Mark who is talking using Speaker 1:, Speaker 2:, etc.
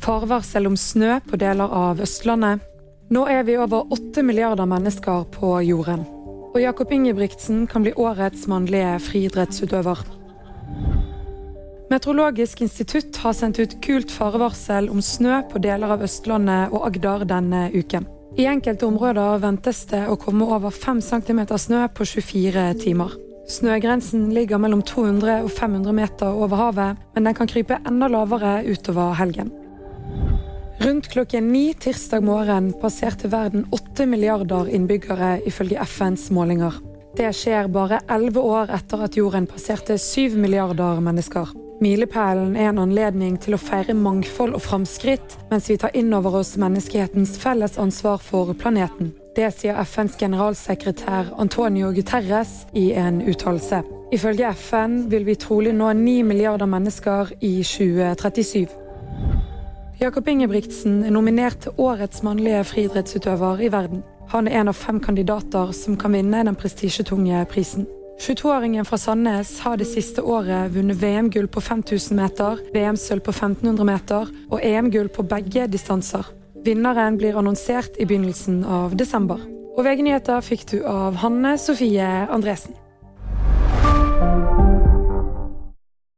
Speaker 1: Farvarsel om snø på deler av Østlandet. Nå er vi over åtte milliarder mennesker på jorden. Og Jakob Ingebrigtsen kan bli årets mannlige friidrettsutøver. Meteorologisk institutt har sendt ut gult farevarsel om snø på deler av Østlandet og Agder denne uken. I enkelte områder ventes det å komme over 5 cm snø på 24 timer. Snøgrensen ligger mellom 200 og 500 meter over havet, men den kan krype enda lavere utover helgen. Rundt klokken ni tirsdag morgen passerte verden 8 milliarder innbyggere, ifølge FNs målinger. Det skjer bare elleve år etter at jorden passerte 7 milliarder mennesker. Milepælen er en anledning til å feire mangfold og framskritt, mens vi tar inn over oss menneskehetens felles ansvar for planeten. Det sier FNs generalsekretær Antonio Guterres i en uttalelse. Ifølge FN vil vi trolig nå ni milliarder mennesker i 2037. Jakob Ingebrigtsen er nominert til årets mannlige friidrettsutøver i verden. Han er en av fem kandidater som kan vinne den prestisjetunge prisen. 22-åringen fra Sandnes har det siste året vunnet VM-gull på 5000 meter, VM-sølv på 1500 meter og EM-gull på begge distanser. Vinneren blir annonsert i begynnelsen av desember. Og VG-nyheter fikk du av Hanne Sofie Andresen.